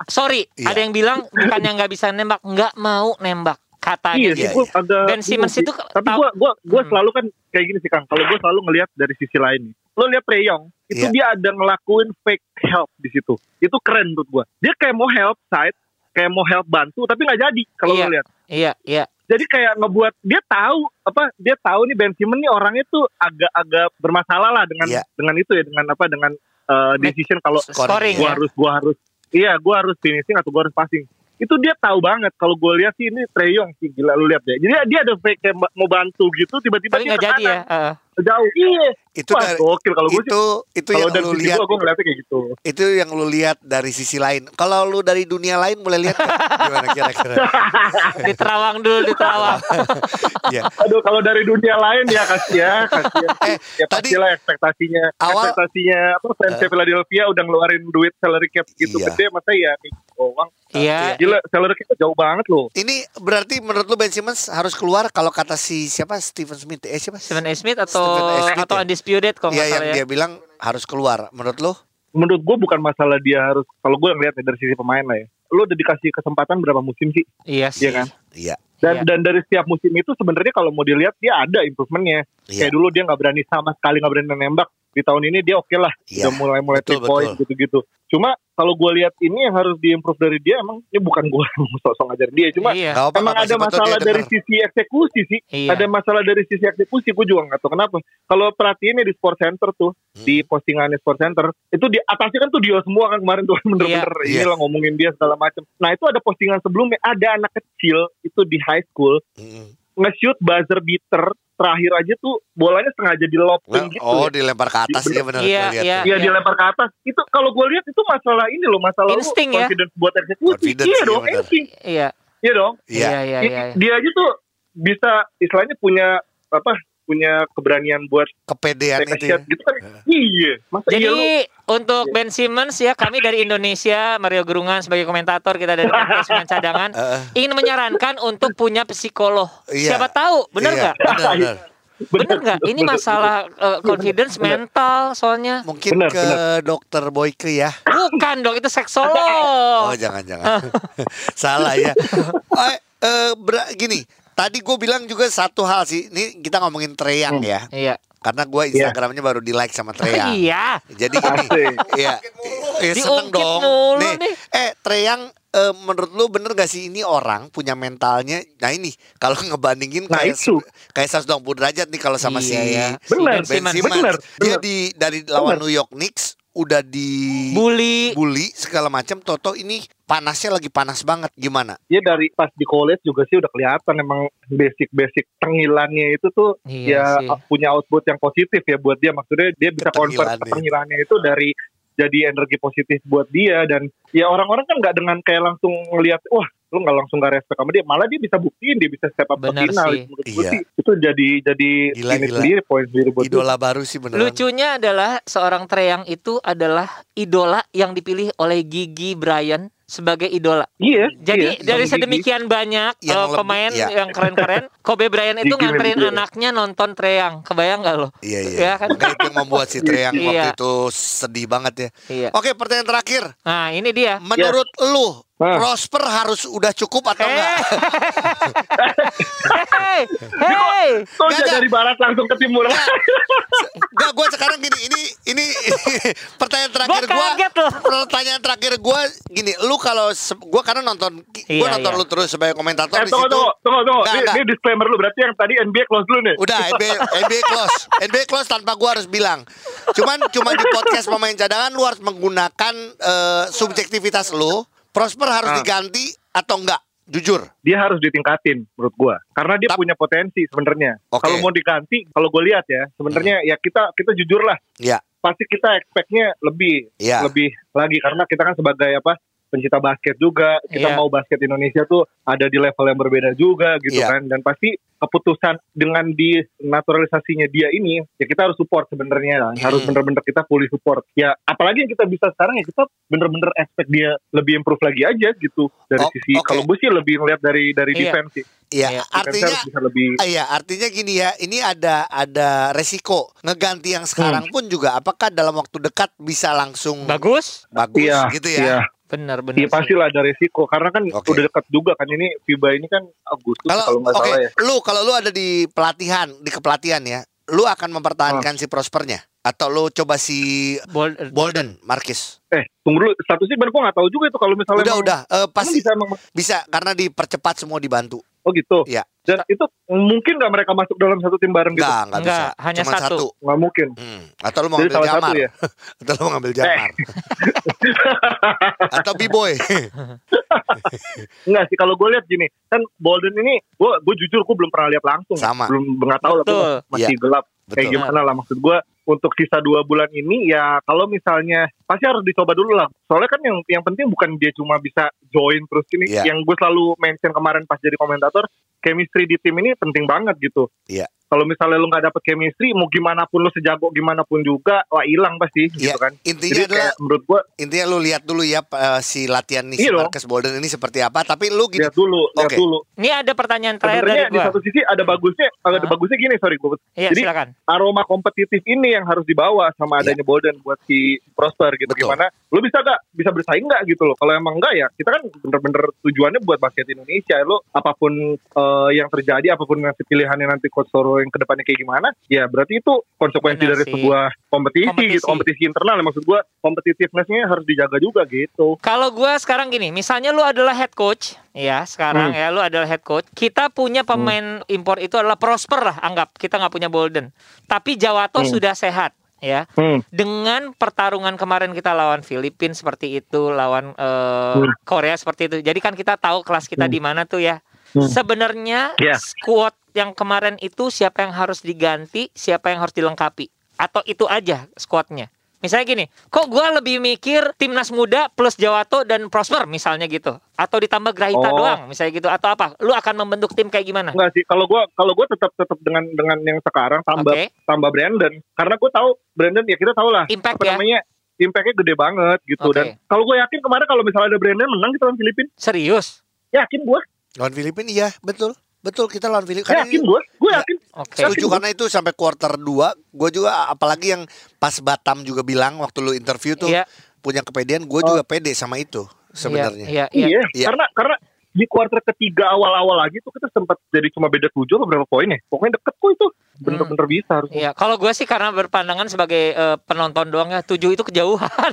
S2: Sorry,
S1: Iya.
S2: ada yang bilang bukannya nggak bisa nembak, nggak mau nembak. Katanya
S4: iya
S2: gitu.
S1: Iya,
S4: gue agak
S2: Ben Simmons itu
S4: tapi gue gue gue
S2: Hmm.
S4: selalu kan kayak gini sih kang kalau gue selalu ngelihat dari sisi lain nih lo lihat Trey Young itu
S1: Iya.
S4: dia ada ngelakuin fake help di situ itu keren menurut gue dia kayak mau help side kayak mau help bantu tapi nggak jadi kalau
S2: Iya.
S4: lo lihat
S2: Iya, iya.
S4: Jadi kayak ngebuat dia tahu apa dia tahu nih Ben Simmons nih orangnya tuh agak-agak bermasalah lah dengan
S1: Iya.
S4: dengan itu ya dengan apa dengan uh, decision kalau
S2: Scoring
S4: gua
S2: ya.
S4: harus gua harus iya gua harus finishing atau gua harus passing itu dia tahu banget kalau gue lihat sih ini Trey Young sih gila lu lihat deh jadi dia ada fake kayak mau bantu gitu tiba-tiba
S2: Tapi
S4: dia
S2: nggak jadi ya. Heeh.
S4: Jauh iya
S1: itu
S4: Wah,
S1: dari
S4: gokil kalau gue sih.
S1: itu itu
S4: kalau
S1: yang lu lihat
S4: gue ngeliatnya kayak gitu.
S1: itu yang lu lihat dari sisi lain. Kalau lu dari dunia lain boleh lihat gimana kira-kira?
S2: Di Terawang dulu, di Terawang.
S1: ya
S4: aduh kalau dari dunia lain ya kasih ya kasih
S1: Eh,
S4: ya
S1: tadi-
S4: pastilah ekspektasinya.
S1: Awal-
S4: ekspektasinya apa fans Philadelphia udah ngeluarin duit salary cap gitu
S1: Iya.
S4: gede masa ya doang.
S2: Iya.
S4: Gila, salary kita jauh banget loh.
S1: Ini berarti menurut lu Ben Simmons harus keluar kalau kata si siapa Stephen Smith eh siapa?
S2: Stephen A. Smith atau
S1: Stephen A. Smith
S2: atau
S1: ya?
S2: Undisputed kalau
S1: Iya
S2: nggak
S1: yang
S2: salah ya.
S1: dia bilang harus keluar. Menurut lu?
S4: Menurut gue bukan masalah dia harus, kalau gue ngeliat ya dari sisi pemain lah ya. Lu udah dikasih kesempatan berapa musim sih?
S2: Iya sih.
S4: Iya kan?
S1: Iya.
S4: Dan
S2: Iya.
S4: dan dari setiap musim itu sebenarnya kalau mau dilihat dia ada improvementnya.
S1: Iya.
S4: Kayak dulu dia nggak berani sama sekali nggak berani nembak. Di tahun ini dia oke lah,
S1: Iya.
S4: udah mulai mulai
S1: Betul,
S4: three point gitu-gitu. Cuma kalau gue lihat ini yang harus diimprove dari dia emang ini bukan gue mau sok-sok ngajar dia. Cuma
S2: Iya.
S1: Apa,
S4: emang
S1: nggak apa,
S4: ada masalah dari sisi eksekusi sih.
S2: Iya.
S4: Ada masalah dari sisi eksekusi. Gue juga nggak tahu kenapa. Kalau perhatiinnya di Sport Center tuh,
S1: Hmm.
S4: di postingannya Sport Center, itu di atasnya kan tuh dia semua kan kemarin tuh bener-bener
S1: Iya.
S4: inilah ngomongin dia segala macam. Nah itu ada postingan sebelumnya ada anak kecil itu di high school
S1: Mm-mm.
S4: nge-shoot buzzer beater terakhir aja tuh bolanya sengaja di lobin gitu.
S1: Oh,
S4: ya.
S1: dilempar ke atas
S4: Iya,
S1: ya benar
S2: iya, iya.
S4: Iya dilempar ke atas. Itu kalau gue lihat itu masalah ini loh masalah lu
S2: Insting ya?
S4: confidence buat eksekusi.
S1: Confidence,
S4: iya
S1: iya
S4: dong, insting.
S2: Iya.
S4: Iya dong.
S1: Iya.
S2: Iya, iya,
S4: Di-
S2: iya.
S4: Dia aja tuh bisa istilahnya punya apa? Punya keberanian buat
S1: Kepedean itu. Ya.
S4: gitu kan. Iya. Masa iya lu
S2: Jadi untuk Ben Simmons ya kami dari Indonesia Mario Gerungan sebagai komentator kita dari podcast Pemain cadangan
S1: Heeh.
S2: ingin menyarankan untuk punya psikolog.
S1: Iya.
S2: Siapa tahu, benar
S1: Iya,
S2: nggak?
S1: Benar, benar.
S2: Bener nggak? Ini masalah uh, confidence mental soalnya.
S1: Mungkin
S4: Benar,
S1: ke dokter Boyke ya.
S2: Bukan dong, itu
S1: Oh,
S2: seksolog.
S1: jangan-jangan. Salah ya. Eh, eh, ber- gini, tadi gue bilang juga satu hal sih. Ini kita ngomongin Treyang ya.
S2: Iya.
S1: Karena gue Instagramnya baru di like sama Treyang.
S2: Iya.
S1: Jadi gini, iya, iya seneng dong.
S2: mulu
S1: nih,
S2: nih.
S1: eh Treyang, eh, menurut lu bener gak sih ini orang punya mentalnya? Nah ini kalau ngebandingin
S4: Nah,
S1: kayak
S4: itu.
S1: kayak 120 derajat nih kalau sama
S2: Iya,
S1: si
S2: ya.
S4: Bener,
S2: Ben Simmons.
S1: Simmons.
S4: Bener,
S1: Dia
S4: bener.
S1: di dari lawan
S4: Bener.
S1: New York Knicks udah di
S2: Bully.
S1: bully segala macam. Toto ini panasnya lagi panas banget. Gimana?
S4: ya dari pas di college juga sih udah kelihatan emang basic-basic tengilannya itu tuh
S2: Iya sih.
S4: ya punya output yang positif ya buat dia maksudnya dia bisa convert
S1: ketengilannya
S4: itu dari jadi energi positif buat dia dan ya orang-orang kan nggak dengan kayak langsung ngelihat wah lu nggak langsung gak respect sama dia malah dia bisa buktiin dia bisa step up
S2: Bener
S4: ke final
S2: sih.
S4: menurut gue
S1: Iya.
S4: sih itu jadi jadi
S1: Gila,
S4: ini
S1: gila.
S4: sendiri poin sendiri buat dia.
S1: Idola baru sih beneran.
S2: Lucunya adalah seorang Treyang itu adalah idola yang dipilih oleh Gigi Bryan sebagai idola.
S4: iya
S2: Jadi
S4: iya,
S2: dari sedemikian banyak
S1: Yang lebih-
S2: pemain
S1: iya.
S2: yang keren-keren, Kobe Bryant itu nganterin
S4: Bryan.
S2: anaknya nonton Treyang. Kebayang nggak lo?
S1: Iya iya.
S2: Iya kan?
S1: Makanya itu yang membuat si Treyang
S2: Iya.
S1: waktu itu sedih banget ya.
S2: Iya.
S1: Oke pertanyaan terakhir.
S2: Nah ini dia.
S1: Menurut lu
S4: Hah.
S1: Prosper harus udah cukup atau enggak?
S2: Hey, hey,
S4: Kok
S1: Nggak,
S4: jadi
S1: nggak.
S4: dari barat langsung ke timur
S1: Enggak, gue sekarang gini, ini ini pertanyaan terakhir
S2: Gua
S1: gue.
S2: kaget loh.
S1: Pertanyaan terakhir gue gini, lu kalau gue karena nonton, gue
S2: Iya,
S1: nonton
S2: iya.
S1: lu terus sebagai komentator
S4: eh
S1: di
S4: tunggu
S1: situ.
S4: tunggu tunggu tunggu
S1: Nggak,
S4: ini,
S1: nggak.
S4: ini disclaimer lu berarti yang tadi NBA close dulu nih
S1: Udah NBA, NBA close, NBA close tanpa gue harus bilang. Cuman cuma di podcast pemain cadangan lu harus menggunakan eh, subjektivitas lu. Prosper harus
S4: Ah.
S1: diganti atau enggak? Jujur.
S4: dia harus ditingkatin menurut gua karena dia
S1: Tap-
S4: punya potensi sebenarnya
S1: Oke.
S4: kalau mau diganti kalau gue lihat ya sebenarnya ya kita kita jujur lah
S1: Ya,
S4: pasti kita expectnya lebih
S1: ya.
S4: lebih lagi karena kita kan sebagai apa pencinta basket juga kita
S2: Iya.
S4: mau basket Indonesia tuh ada di level yang berbeda juga gitu
S1: Iya.
S4: kan dan pasti keputusan dengan di naturalisasinya dia ini ya kita harus support sebenarnya lah harus
S1: Hmm.
S4: bener-bener kita fully support ya apalagi yang kita bisa sekarang ya kita bener-bener expect dia lebih improve lagi aja gitu dari
S1: Oh,
S4: sisi
S1: oke.
S4: kalau gue sih lebih ngeliat dari dari
S2: Iya.
S4: defense sih
S1: Iya.
S4: Defense
S1: artinya
S4: harus bisa lebih
S1: Ah, Iya, artinya gini ya, ini ada ada resiko ngeganti yang sekarang pun juga. Apakah dalam waktu dekat bisa langsung
S2: bagus.
S1: bagus
S4: Iya,
S1: gitu ya?
S4: iya.
S2: Benar, benar.
S4: Iya
S2: sih.
S4: pasti lah ada resiko karena kan
S1: Oke.
S4: udah dekat juga kan ini FIBA ini kan Agustus
S1: Kalau
S4: nggak
S1: oke,
S4: salah ya.
S1: lu kalau lu ada di pelatihan, di kepelatihan ya, lu akan mempertahankan si Prospernya atau lu coba si
S2: Bol-
S1: Bolden, Marquis?
S4: Eh tunggu dulu statusnya bener gue nggak tahu juga itu kalau misalnya
S1: Udah,
S4: emang-
S1: udah, eh,
S4: emang
S1: pasti
S4: bisa emang
S1: bisa karena dipercepat semua dibantu.
S4: oh gitu.
S1: Iya.
S4: Dan itu mungkin nggak mereka masuk dalam satu tim bareng gitu?
S1: Enggak, enggak bisa.
S2: Enggak, hanya
S1: Cuma
S2: satu.
S4: Nggak mungkin.
S1: Hmm. Atau lu mau
S4: Jadi
S1: ngambil jamar.
S4: satu ya.
S1: Atau lu mau ngambil jamar. atau B-boy.
S4: Enggak sih kalau gue lihat gini kan Bolden ini gue gue jujur gue belum pernah lihat langsung.
S1: Sama.
S4: Belum nggak tahu lah masih
S1: Iya.
S4: gelap. Kayak
S1: Betul.
S4: gimana lah maksud gue untuk sisa dua bulan ini ya kalau misalnya pasti harus dicoba dulu lah. Soalnya kan yang yang penting bukan dia cuma bisa join terus ini.
S1: Iya.
S4: Yang gue selalu mention kemarin pas jadi komentator, chemistry di tim ini penting banget gitu.
S1: Iya.
S4: Kalau misalnya lu nggak dapet chemistry, mau gimana pun lu sejago gimana pun juga, wah hilang pasti
S1: Iya.
S4: gitu kan.
S1: Intinya
S4: Jadi
S1: adalah
S4: kayak menurut gue
S1: intinya lu lihat dulu ya eh, si latihan nih si
S4: Iya.
S1: Marcus Bolden ini seperti apa. Tapi lu gini,
S4: lihat dulu, lihat
S1: Oke.
S4: dulu.
S2: Ini ada pertanyaan terakhir dari
S4: Sebenarnya di
S2: gua.
S4: satu sisi ada bagusnya, ada
S2: Hah?
S4: bagusnya gini sorry gue.
S2: Iya,
S4: Jadi
S2: silakan.
S4: aroma kompetitif ini yang harus dibawa sama
S1: Iya.
S4: adanya Bolden buat si Prosper gitu.
S1: Betul.
S4: Gimana? Lu bisa gak bisa bersaing nggak gitu loh? Kalau emang enggak ya kita kan bener-bener tujuannya buat basket Indonesia. Lu apa pun eh, yang terjadi, apa pun nanti pilihannya nanti Coach Soro yang ke depannya kayak gimana, ya berarti itu konsekuensi
S2: Benar
S4: dari
S2: sih.
S4: sebuah kompetisi,
S2: Kompetisi.
S4: gitu, kompetisi internal. Maksud gua competitiveness-nya harus dijaga juga gitu.
S2: Kalau gua sekarang gini, misalnya lu adalah head coach, ya sekarang
S4: Hmm.
S2: ya lu adalah head coach. Kita punya pemain impor itu adalah Prosper lah, anggap kita nggak punya Bolden. Tapi Jawato
S4: Hmm.
S2: sudah sehat, ya.
S4: Hmm.
S2: Dengan pertarungan kemarin kita lawan Filipina seperti itu, lawan eh,
S4: Hmm.
S2: Korea seperti itu. Jadi kan kita tahu kelas kita
S4: Hmm.
S2: di mana tuh ya.
S4: Hmm.
S2: Sebenarnya
S4: Ya.
S2: squad yang kemarin itu siapa yang harus diganti, siapa yang harus dilengkapi, atau itu aja squadnya. Misalnya gini, kok gua lebih mikir timnas muda plus Jawato dan Prosper misalnya gitu, atau ditambah Grahita
S4: Oh.
S2: doang misalnya gitu, atau apa? Lu akan membentuk tim kayak gimana?
S4: Enggak sih, kalau gua kalau gua tetap tetap dengan dengan yang sekarang tambah
S2: Oke.
S4: tambah Brandon karena gue tahu Brandon ya kita tahu lah
S2: Impact
S4: apa
S2: ya?
S4: namanya impactnya gede banget gitu
S2: Oke.
S4: dan kalau gue yakin kemarin kalau misalnya ada Brandon menang kita lawan Filipina
S2: Serius?
S4: yakin gue
S1: lawan Filipina iya, betul. Betul kita lawan Filipina.
S4: yakin gue gue
S1: Ya.
S4: yakin
S2: Oke.
S1: Setuju karena itu sampai quarter 2 Gue juga apalagi yang pas Batam juga bilang Waktu lu interview tuh
S2: Iya.
S1: Punya kepedean Gue
S4: Oh.
S1: juga pede sama itu Sebenarnya
S2: Iya, iya.
S4: iya
S1: Iya.
S4: karena karena di kuarter ketiga awal-awal lagi tuh kita sempat jadi cuma beda tujuh atau berapa poin ya pokoknya deket kok itu bener-bener bisa harus
S2: Iya, kalau gue sih karena berpandangan sebagai eh, penonton doang ya, tujuh itu kejauhan.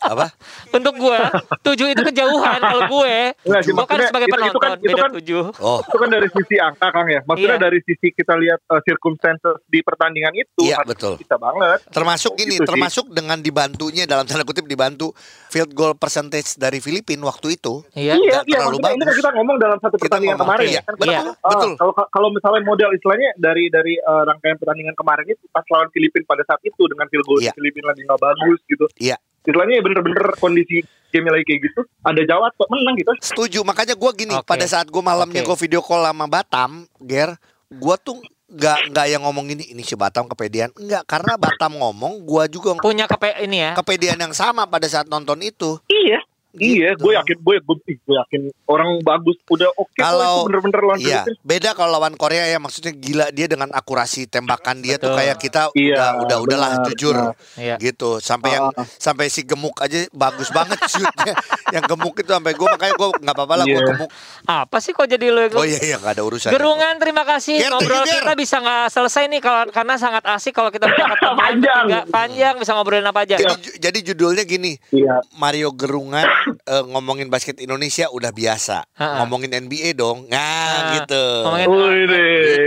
S1: Apa?
S2: Untuk gue, tujuh itu kejauhan. Kalau gue,
S4: sih,
S2: gue kan sebagai
S4: itu- itu
S2: penonton
S4: kan- itu
S2: beda
S4: kan-
S2: tujuh.
S1: Oh
S4: itu kan dari sisi angka Kang ya maksudnya
S2: Iya.
S4: dari sisi kita lihat uh, circumstances di pertandingan itu
S1: Iya, betul.
S4: bisa banget
S1: Termasuk
S4: Gitu
S1: ini
S4: sih.
S1: Termasuk dengan dibantunya Dalam tanda kutip dibantu Field goal percentage dari Filipina Waktu itu
S2: Iya.
S4: Iya, iya,
S1: terlalu
S4: maksudnya ini kan kita ngomong dalam satu pertandingan
S1: ngomong,
S4: kemarin
S1: iya,
S4: ya. Kan
S1: betul,
S2: Iya.
S4: Ah,
S1: betul.
S4: kalau kalau misalnya model istilahnya dari dari eh, rangkaian pertandingan kemarin itu pas lawan Filipina pada saat itu dengan field goal
S1: Iya.
S4: Filipina lagi nggak bagus gitu.
S1: Iya.
S4: Istilahnya ya bener-bener kondisi game lagi kayak gitu, ada Jawa kok menang gitu.
S1: Setuju Makanya gue gini
S2: Oke.
S1: Pada saat gue malamnya
S2: Oke.
S1: gue video call sama Batam Ger Gue tuh nggak nggak yang ngomong ini ini si Batam kepedean enggak karena Batam ngomong gua juga
S2: Punya kepe ini ya.
S1: kepedean yang sama pada saat nonton itu
S4: Iya. Iya,
S1: Gitu.
S4: gue yakin, gue gue yakin orang bagus, udah oke kok
S1: Kalau-
S4: itu bener-bener lawan
S1: Iya,
S4: Filipina.
S1: beda kalau lawan Korea ya maksudnya gila dia dengan akurasi tembakan dia tuh
S2: Betul.
S1: kayak kita
S4: Iya,
S1: udah udah udahlah jujur.
S2: Iya.
S1: gitu. Sampai yang
S4: Ah.
S1: sampai si gemuk aja bagus banget shootnya. yang gemuk itu sampai gue makanya gue nggak apa-apa lah gue
S4: Iya.
S1: gemuk.
S2: Apa sih kok jadi lu yang
S1: Oh iya iya nggak ada urusan.
S2: Gerungan terima kasih
S1: Ger,
S2: ngobrol
S1: thank you, Ger.
S2: kita bisa nggak selesai nih kalau karena sangat asik kalau kita
S4: Panjang.
S2: panjang bisa ngobrolin apa aja.
S1: Jadi, ju- jadi judulnya gini,
S4: Iya.
S1: Mario Gerungan eh, ngomongin basket Indonesia udah biasa.
S2: Ha-ha.
S1: Ngomongin NBA dong. Nah,
S2: Ah,
S1: gitu.
S2: ngomongin-.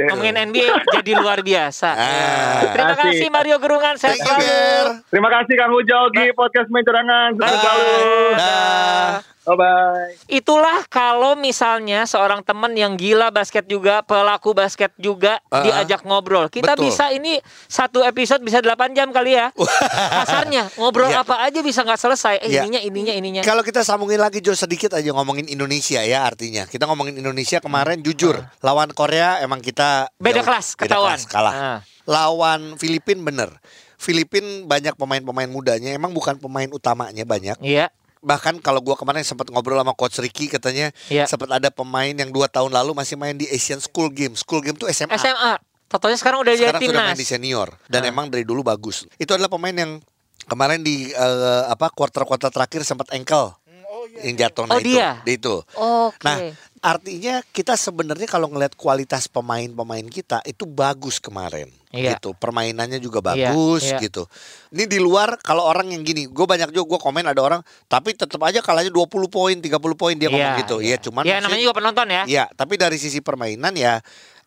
S2: Ngomongin NBA jadi luar biasa.
S1: Ah.
S2: Terima
S4: Asik.
S2: kasih Mario Gerungan sehat
S1: Thank you,
S2: selalu.
S1: Ger.
S4: Terima kasih Kang Ujo di podcast main. Sukses
S2: Bye.
S4: selalu.
S1: Dah.
S4: Bye bye.
S2: Itulah kalau misalnya seorang teman yang gila basket juga, pelaku basket juga
S1: Ah,
S2: diajak ngobrol. Kita
S1: betul.
S2: bisa ini satu episode bisa 8 jam kali ya. Kasarnya ngobrol
S1: Iya.
S2: apa aja bisa nggak selesai. Eh,
S1: Iya.
S2: ininya ininya ininya.
S1: Kalau kita sambungin lagi Jo sedikit aja ngomongin Indonesia ya artinya. Kita ngomongin Indonesia kemarin jujur lawan Korea emang kita
S2: Ah. Beda
S1: jauh-
S2: kelas,
S1: beda
S2: ketahuan.
S1: kelas, kalah.
S2: Ah.
S1: Lawan Filipin bener. Filipin banyak pemain-pemain mudanya emang bukan pemain utamanya banyak.
S2: Iya.
S1: Bahkan kalau gua kemarin sempat ngobrol sama coach Ricky katanya
S2: Iya.
S1: sempat ada pemain yang dua tahun lalu masih main di Asian School Game. School Game tuh SMA.
S2: SMA. Totonya sekarang udah jadi
S1: Sekarang sudah main
S2: timnas.
S1: di senior dan
S2: Ah.
S1: emang dari dulu bagus. Itu adalah pemain yang kemarin di eh, apa quarter-quarter terakhir sempat ankle. Yang jatuh nah
S2: Oh,
S1: itu.
S2: dia?
S1: Dia itu.
S2: Oke.
S1: Nah, artinya kita sebenarnya kalau ngelihat kualitas pemain-pemain kita itu bagus kemarin.
S2: Iya.
S1: Gitu. Permainannya juga
S2: Iya,
S1: bagus
S2: iya.
S1: gitu. Ini di luar kalau orang yang gini, gue banyak juga gue komen ada orang tapi tetap aja kalahnya 20 poin, 30 poin dia ngomong gitu. Iya, cuman
S2: Ya namanya juga penonton ya.
S1: Iya, tapi dari sisi permainan ya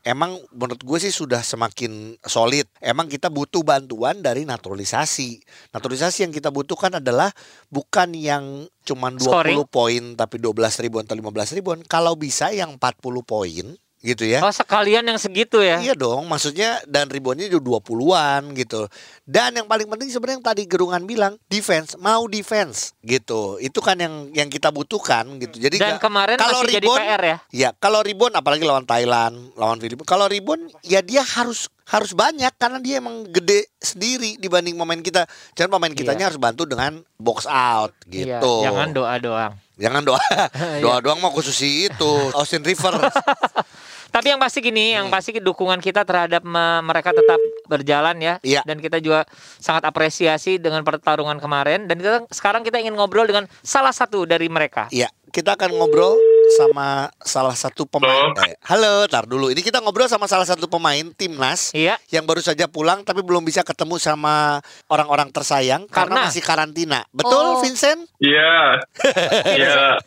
S1: emang menurut gue sih sudah semakin solid. Emang kita butuh bantuan dari naturalisasi. Naturalisasi yang kita butuhkan adalah bukan yang cuman 20
S2: Scoring.
S1: poin tapi 12 ribuan atau 15 ribuan. Kalau bisa yang 40 poin gitu ya.
S2: Oh sekalian yang segitu ya?
S1: Iya dong, maksudnya dan reboundnya juga 20-an gitu. Dan yang paling penting sebenarnya yang tadi Gerungan bilang, defense, mau defense gitu. Itu kan yang yang kita butuhkan gitu. Jadi
S2: Dan
S1: nggak-
S2: kemarin
S1: kalau
S2: masih jadi
S1: rebound-
S2: PR ya?
S1: Ya, kalau rebound apalagi lawan Thailand, lawan Filipina. Kalau rebound ya dia harus harus banyak karena dia emang gede sendiri dibanding pemain kita. Jangan pemain kitanya harus bantu dengan box out
S2: Iya,
S1: gitu.
S2: jangan doa doang.
S1: Jangan doa.
S2: Iya.
S1: doa doang mau khusus itu Austin Rivers.
S2: Tapi yang pasti gini, yang
S1: Hmm.
S2: pasti dukungan kita terhadap me- mereka tetap berjalan ya.
S1: Iya.
S2: Dan kita juga sangat apresiasi dengan pertarungan kemarin. Dan kita, sekarang kita ingin ngobrol dengan salah satu dari mereka.
S1: Iya, kita akan ngobrol sama salah satu pemain.
S5: Halo.
S1: Eh, halo, tar dulu. Ini kita ngobrol sama salah satu pemain timnas
S2: Iya.
S1: yang baru saja pulang tapi belum bisa ketemu sama orang-orang tersayang karena,
S2: Karena?
S1: masih karantina. Betul,
S2: Oh.
S1: Vincent?
S5: Iya. Iya.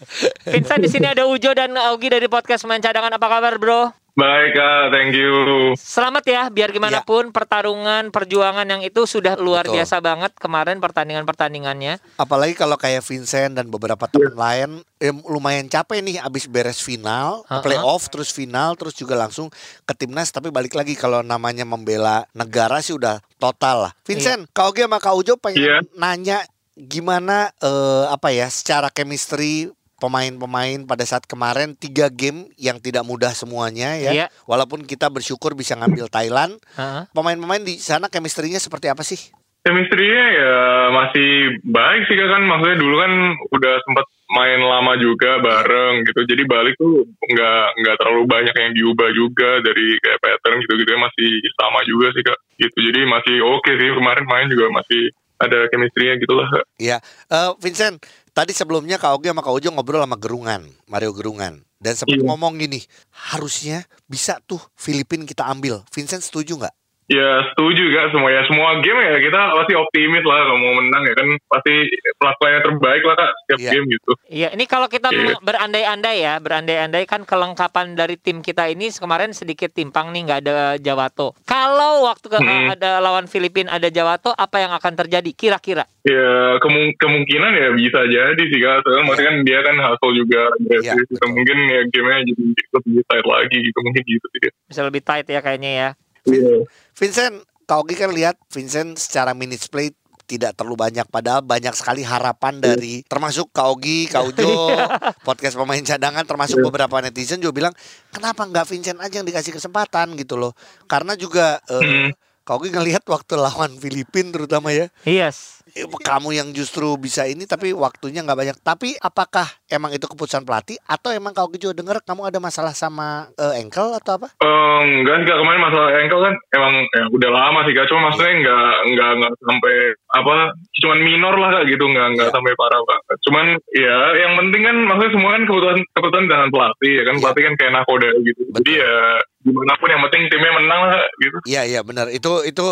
S2: Vincent di sini ada Ujo dan Augie dari podcast Main Cadangan. Apa kabar, Bro?
S5: Baik, Kak. Thank you.
S2: Selamat ya, biar gimana pun pertarungan, perjuangan yang itu sudah luar
S1: Betul.
S2: biasa banget kemarin pertandingan-pertandingannya.
S1: Apalagi kalau kayak Vincent dan beberapa teman lain eh, lumayan capek nih abis beres final,
S2: Ha-ha.
S1: playoff, terus final, terus juga langsung ke timnas. Tapi balik lagi kalau namanya membela negara sih udah total lah. Vincent, Kak Oge sama Kak Ujo pengen
S5: Iya.
S1: nanya gimana eh, apa ya secara chemistry pemain-pemain pada saat kemarin tiga game yang tidak mudah semuanya ya.
S2: Iya.
S1: Walaupun kita bersyukur bisa ngambil Thailand,
S2: Heeh.
S1: pemain-pemain di sana chemistry-nya seperti apa sih?
S5: Chemistry-nya ya masih baik sih Kak kan. Maksudnya dulu kan udah sempat main lama juga bareng gitu. Jadi balik tuh nggak nggak terlalu banyak yang diubah juga dari kayak pattern gitu-gitu masih sama juga sih Kak. Gitu. Jadi masih oke sih kemarin main juga masih ada chemistry-nya gitu lah Kak.
S1: Ya, eh, Vincent, tadi sebelumnya Kak Ogi sama Kak Ujo ngobrol sama Gerungan, Mario Gerungan. Dan sempat
S5: Iya.
S1: ngomong gini, harusnya bisa tuh Filipin kita ambil. Vincent setuju nggak?
S5: Ya setuju Kak semua ya semua game ya kita pasti optimis lah kalau mau menang ya kan pasti pelaku yang terbaik lah Kak setiap
S1: Iya.
S5: game gitu.
S2: Iya, ini kalau kita
S5: Iya.
S2: me- berandai-andai ya, berandai-andai kan kelengkapan dari tim kita ini kemarin sedikit timpang nih, nggak ada Jawato. Kalau waktu ke-
S5: Hmm.
S2: ada lawan Filipina ada Jawato, apa yang akan terjadi kira-kira?
S5: Ya kemu- kemungkinan ya bisa jadi sih kak. Soalnya maksudnya kan dia kan hustle juga.
S1: Iya,
S5: agresif gitu. mungkin ya gamenya jadi lebih tight lagi gitu mungkin gitu sih.
S2: Bisa lebih tight ya kayaknya ya.
S5: Iya.
S1: Vincent, Ogi kan lihat Vincent secara minutes play tidak terlalu banyak padahal banyak sekali harapan dari termasuk Kak Ogi, Kak Ujo, podcast pemain cadangan termasuk beberapa netizen juga bilang kenapa nggak Vincent aja yang dikasih kesempatan gitu loh. Karena juga eh,
S5: Hmm.
S1: Kak Ogi ngelihat waktu lawan Filipin terutama ya
S2: Yes.
S1: Eh, kamu yang justru bisa ini tapi waktunya nggak banyak. Tapi apakah emang itu keputusan pelatih atau emang kau juga dengar kamu ada masalah sama eh, ankle atau apa?
S5: Eh, enggak sih kak kemarin masalah ankle kan emang ya, udah lama sih kak. Cuma maksudnya enggak enggak enggak sampai apa cuman minor lah kak gitu enggak enggak
S1: Iya.
S5: sampai parah kak. Cuman ya yang penting kan maksudnya semua kan keputusan keputusan dengan pelatih ya kan
S1: Iya.
S5: pelatih kan kayak nakoda gitu. Jadi
S1: Betul.
S5: ya gimana pun yang penting timnya menang lah Kak, gitu.
S1: Iya iya benar itu itu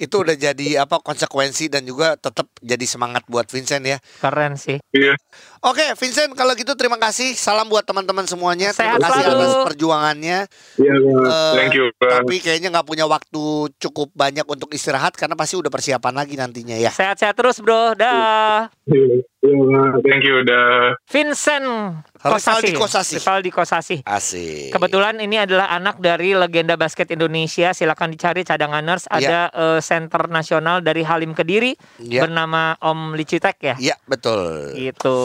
S1: itu udah jadi apa konsekuensi dan juga tetap jadi semangat buat Vincent ya.
S2: Keren sih.
S5: Iya.
S1: Oke Vincent kalau gitu terima kasih salam buat teman-teman semuanya terima
S2: Sehat
S1: kasih
S2: selalu.
S1: atas perjuangannya.
S5: Iya,
S1: Eh,
S5: thank you. Kak.
S1: Tapi kayaknya nggak punya waktu cukup banyak untuk istirahat karena pasti udah persiapan lagi nantinya ya.
S2: Sehat-sehat terus, Bro. Dah.
S5: Iya, iya, thank you udah.
S2: Vincent
S1: Rivaldi
S2: Kosasi.
S1: Kosasi.
S2: Rivaldi Kosasi.
S1: Asik.
S2: Kebetulan ini adalah anak dari legenda basket Indonesia. Silakan dicari cadanganers.
S1: Iya.
S2: Ada eh, center nasional dari Halim Kediri
S1: Iya.
S2: bernama Om Licitek ya.
S1: Iya betul.
S2: Gitu.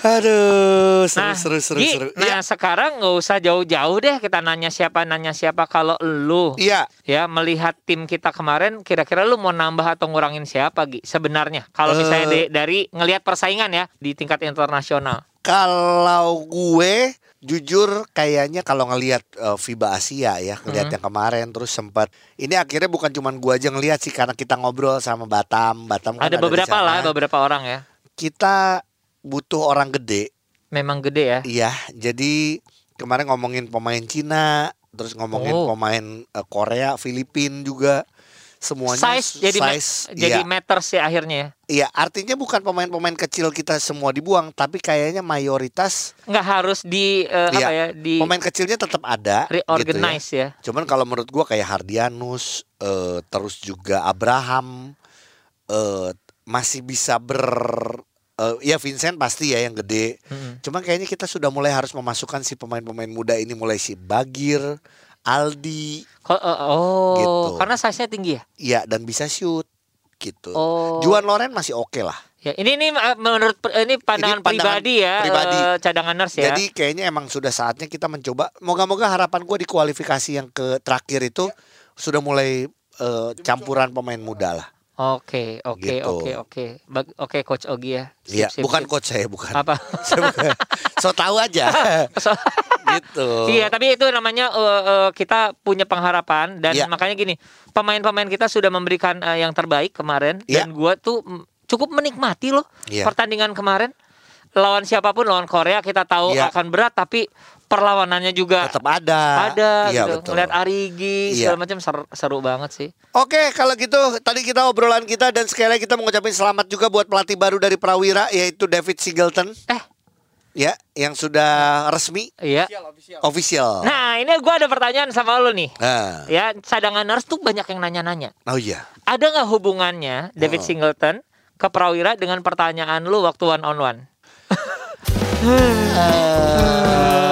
S1: Aduh seru
S2: Nah,
S1: seru seru
S2: Gi,
S1: seru.
S2: nah
S1: Iya.
S2: sekarang nggak usah jauh-jauh deh kita nanya siapa nanya siapa kalau lu
S1: Iya.
S2: ya melihat tim kita kemarin kira-kira lu mau nambah atau ngurangin siapa Gi sebenarnya kalau
S1: Eh.
S2: misalnya di- dari ngelihat persaingan ya di tingkat internasional
S1: Kalau gue jujur kayaknya kalau ngelihat eh, FIBA Asia ya, ngelihat
S2: Mhm.
S1: yang kemarin terus sempat ini akhirnya bukan cuman gue aja ngelihat sih karena kita ngobrol sama Batam, Batam kan
S2: ada
S1: di
S2: beberapa lah beberapa orang ya
S1: Kita butuh orang gede,
S2: memang gede ya
S1: iya. Jadi kemarin ngomongin pemain Cina, terus ngomongin
S2: Oh.
S1: pemain eh, Korea, Filipin juga semuanya
S2: size jadi ma-
S1: size,
S2: jadi
S1: iya.
S2: matters ya akhirnya ya
S1: Iya, artinya bukan pemain-pemain kecil kita semua dibuang, tapi kayaknya mayoritas
S2: nggak harus di eh,
S1: Iya.
S2: apa ya di
S1: pemain kecilnya tetap ada gitu ya.
S2: reorganize ya.
S1: Cuman kalau menurut gua kayak Hardianus, eh, terus juga Abraham eh, masih bisa ber eh, ya Vincent pasti ya yang gede.
S2: Mm-mm.
S1: Cuma kayaknya kita sudah mulai harus memasukkan si pemain-pemain muda ini mulai si Bagir, Aldi,
S2: Ko- eh, oh,
S1: Gitu.
S2: karena size-nya tinggi ya.
S1: ya dan bisa shoot gitu.
S2: Oh.
S1: Juan Loren masih oke lah.
S2: Ya, ini ini menurut ini pandangan,
S1: Ini pandangan
S2: pribadi ya,
S1: pribadi.
S2: eh, cadangan nurse ya.
S1: Jadi kayaknya emang sudah saatnya kita mencoba. Moga-moga harapan gue di kualifikasi yang ke terakhir itu sudah mulai eh, campuran pemain muda lah.
S2: Oke, oke,
S1: Gitu.
S2: oke, oke. Oke, coach Ogi ya.
S1: Iya, bukan
S2: sip.
S1: coach saya bukan.
S2: apa?
S1: Saya bukan. so tahu aja.
S2: So-
S1: gitu.
S2: Iya, tapi itu namanya eh, eh, kita punya pengharapan dan
S1: Iya.
S2: makanya gini, pemain-pemain kita sudah memberikan eh, yang terbaik kemarin
S1: Iya.
S2: dan gua tuh mm, cukup menikmati loh
S1: Iya.
S2: pertandingan kemarin. Lawan siapa pun lawan Korea kita tahu
S1: Iya.
S2: akan berat tapi perlawanannya juga
S1: Tetap ada.
S2: ada
S1: Iya,
S2: gitu.
S1: betul.
S2: Ngeliat Arigi
S1: Iya.
S2: segala macam seru, seru banget sih.
S1: Oke, kalau gitu tadi kita obrolan kita dan sekali lagi kita mengucapkan selamat juga buat pelatih baru dari Prawira yaitu David Singleton.
S2: Eh.
S1: Ya, yang sudah resmi
S2: Iya.
S1: official.
S2: Nah, ini gua ada pertanyaan sama lu nih.
S1: Nah,
S2: Ya, cadangan nurse tuh banyak yang nanya-nanya.
S1: oh iya.
S2: Ada nggak hubungannya David
S1: Oh.
S2: Singleton ke Prawira dengan pertanyaan lu waktu one on one?
S1: Eh,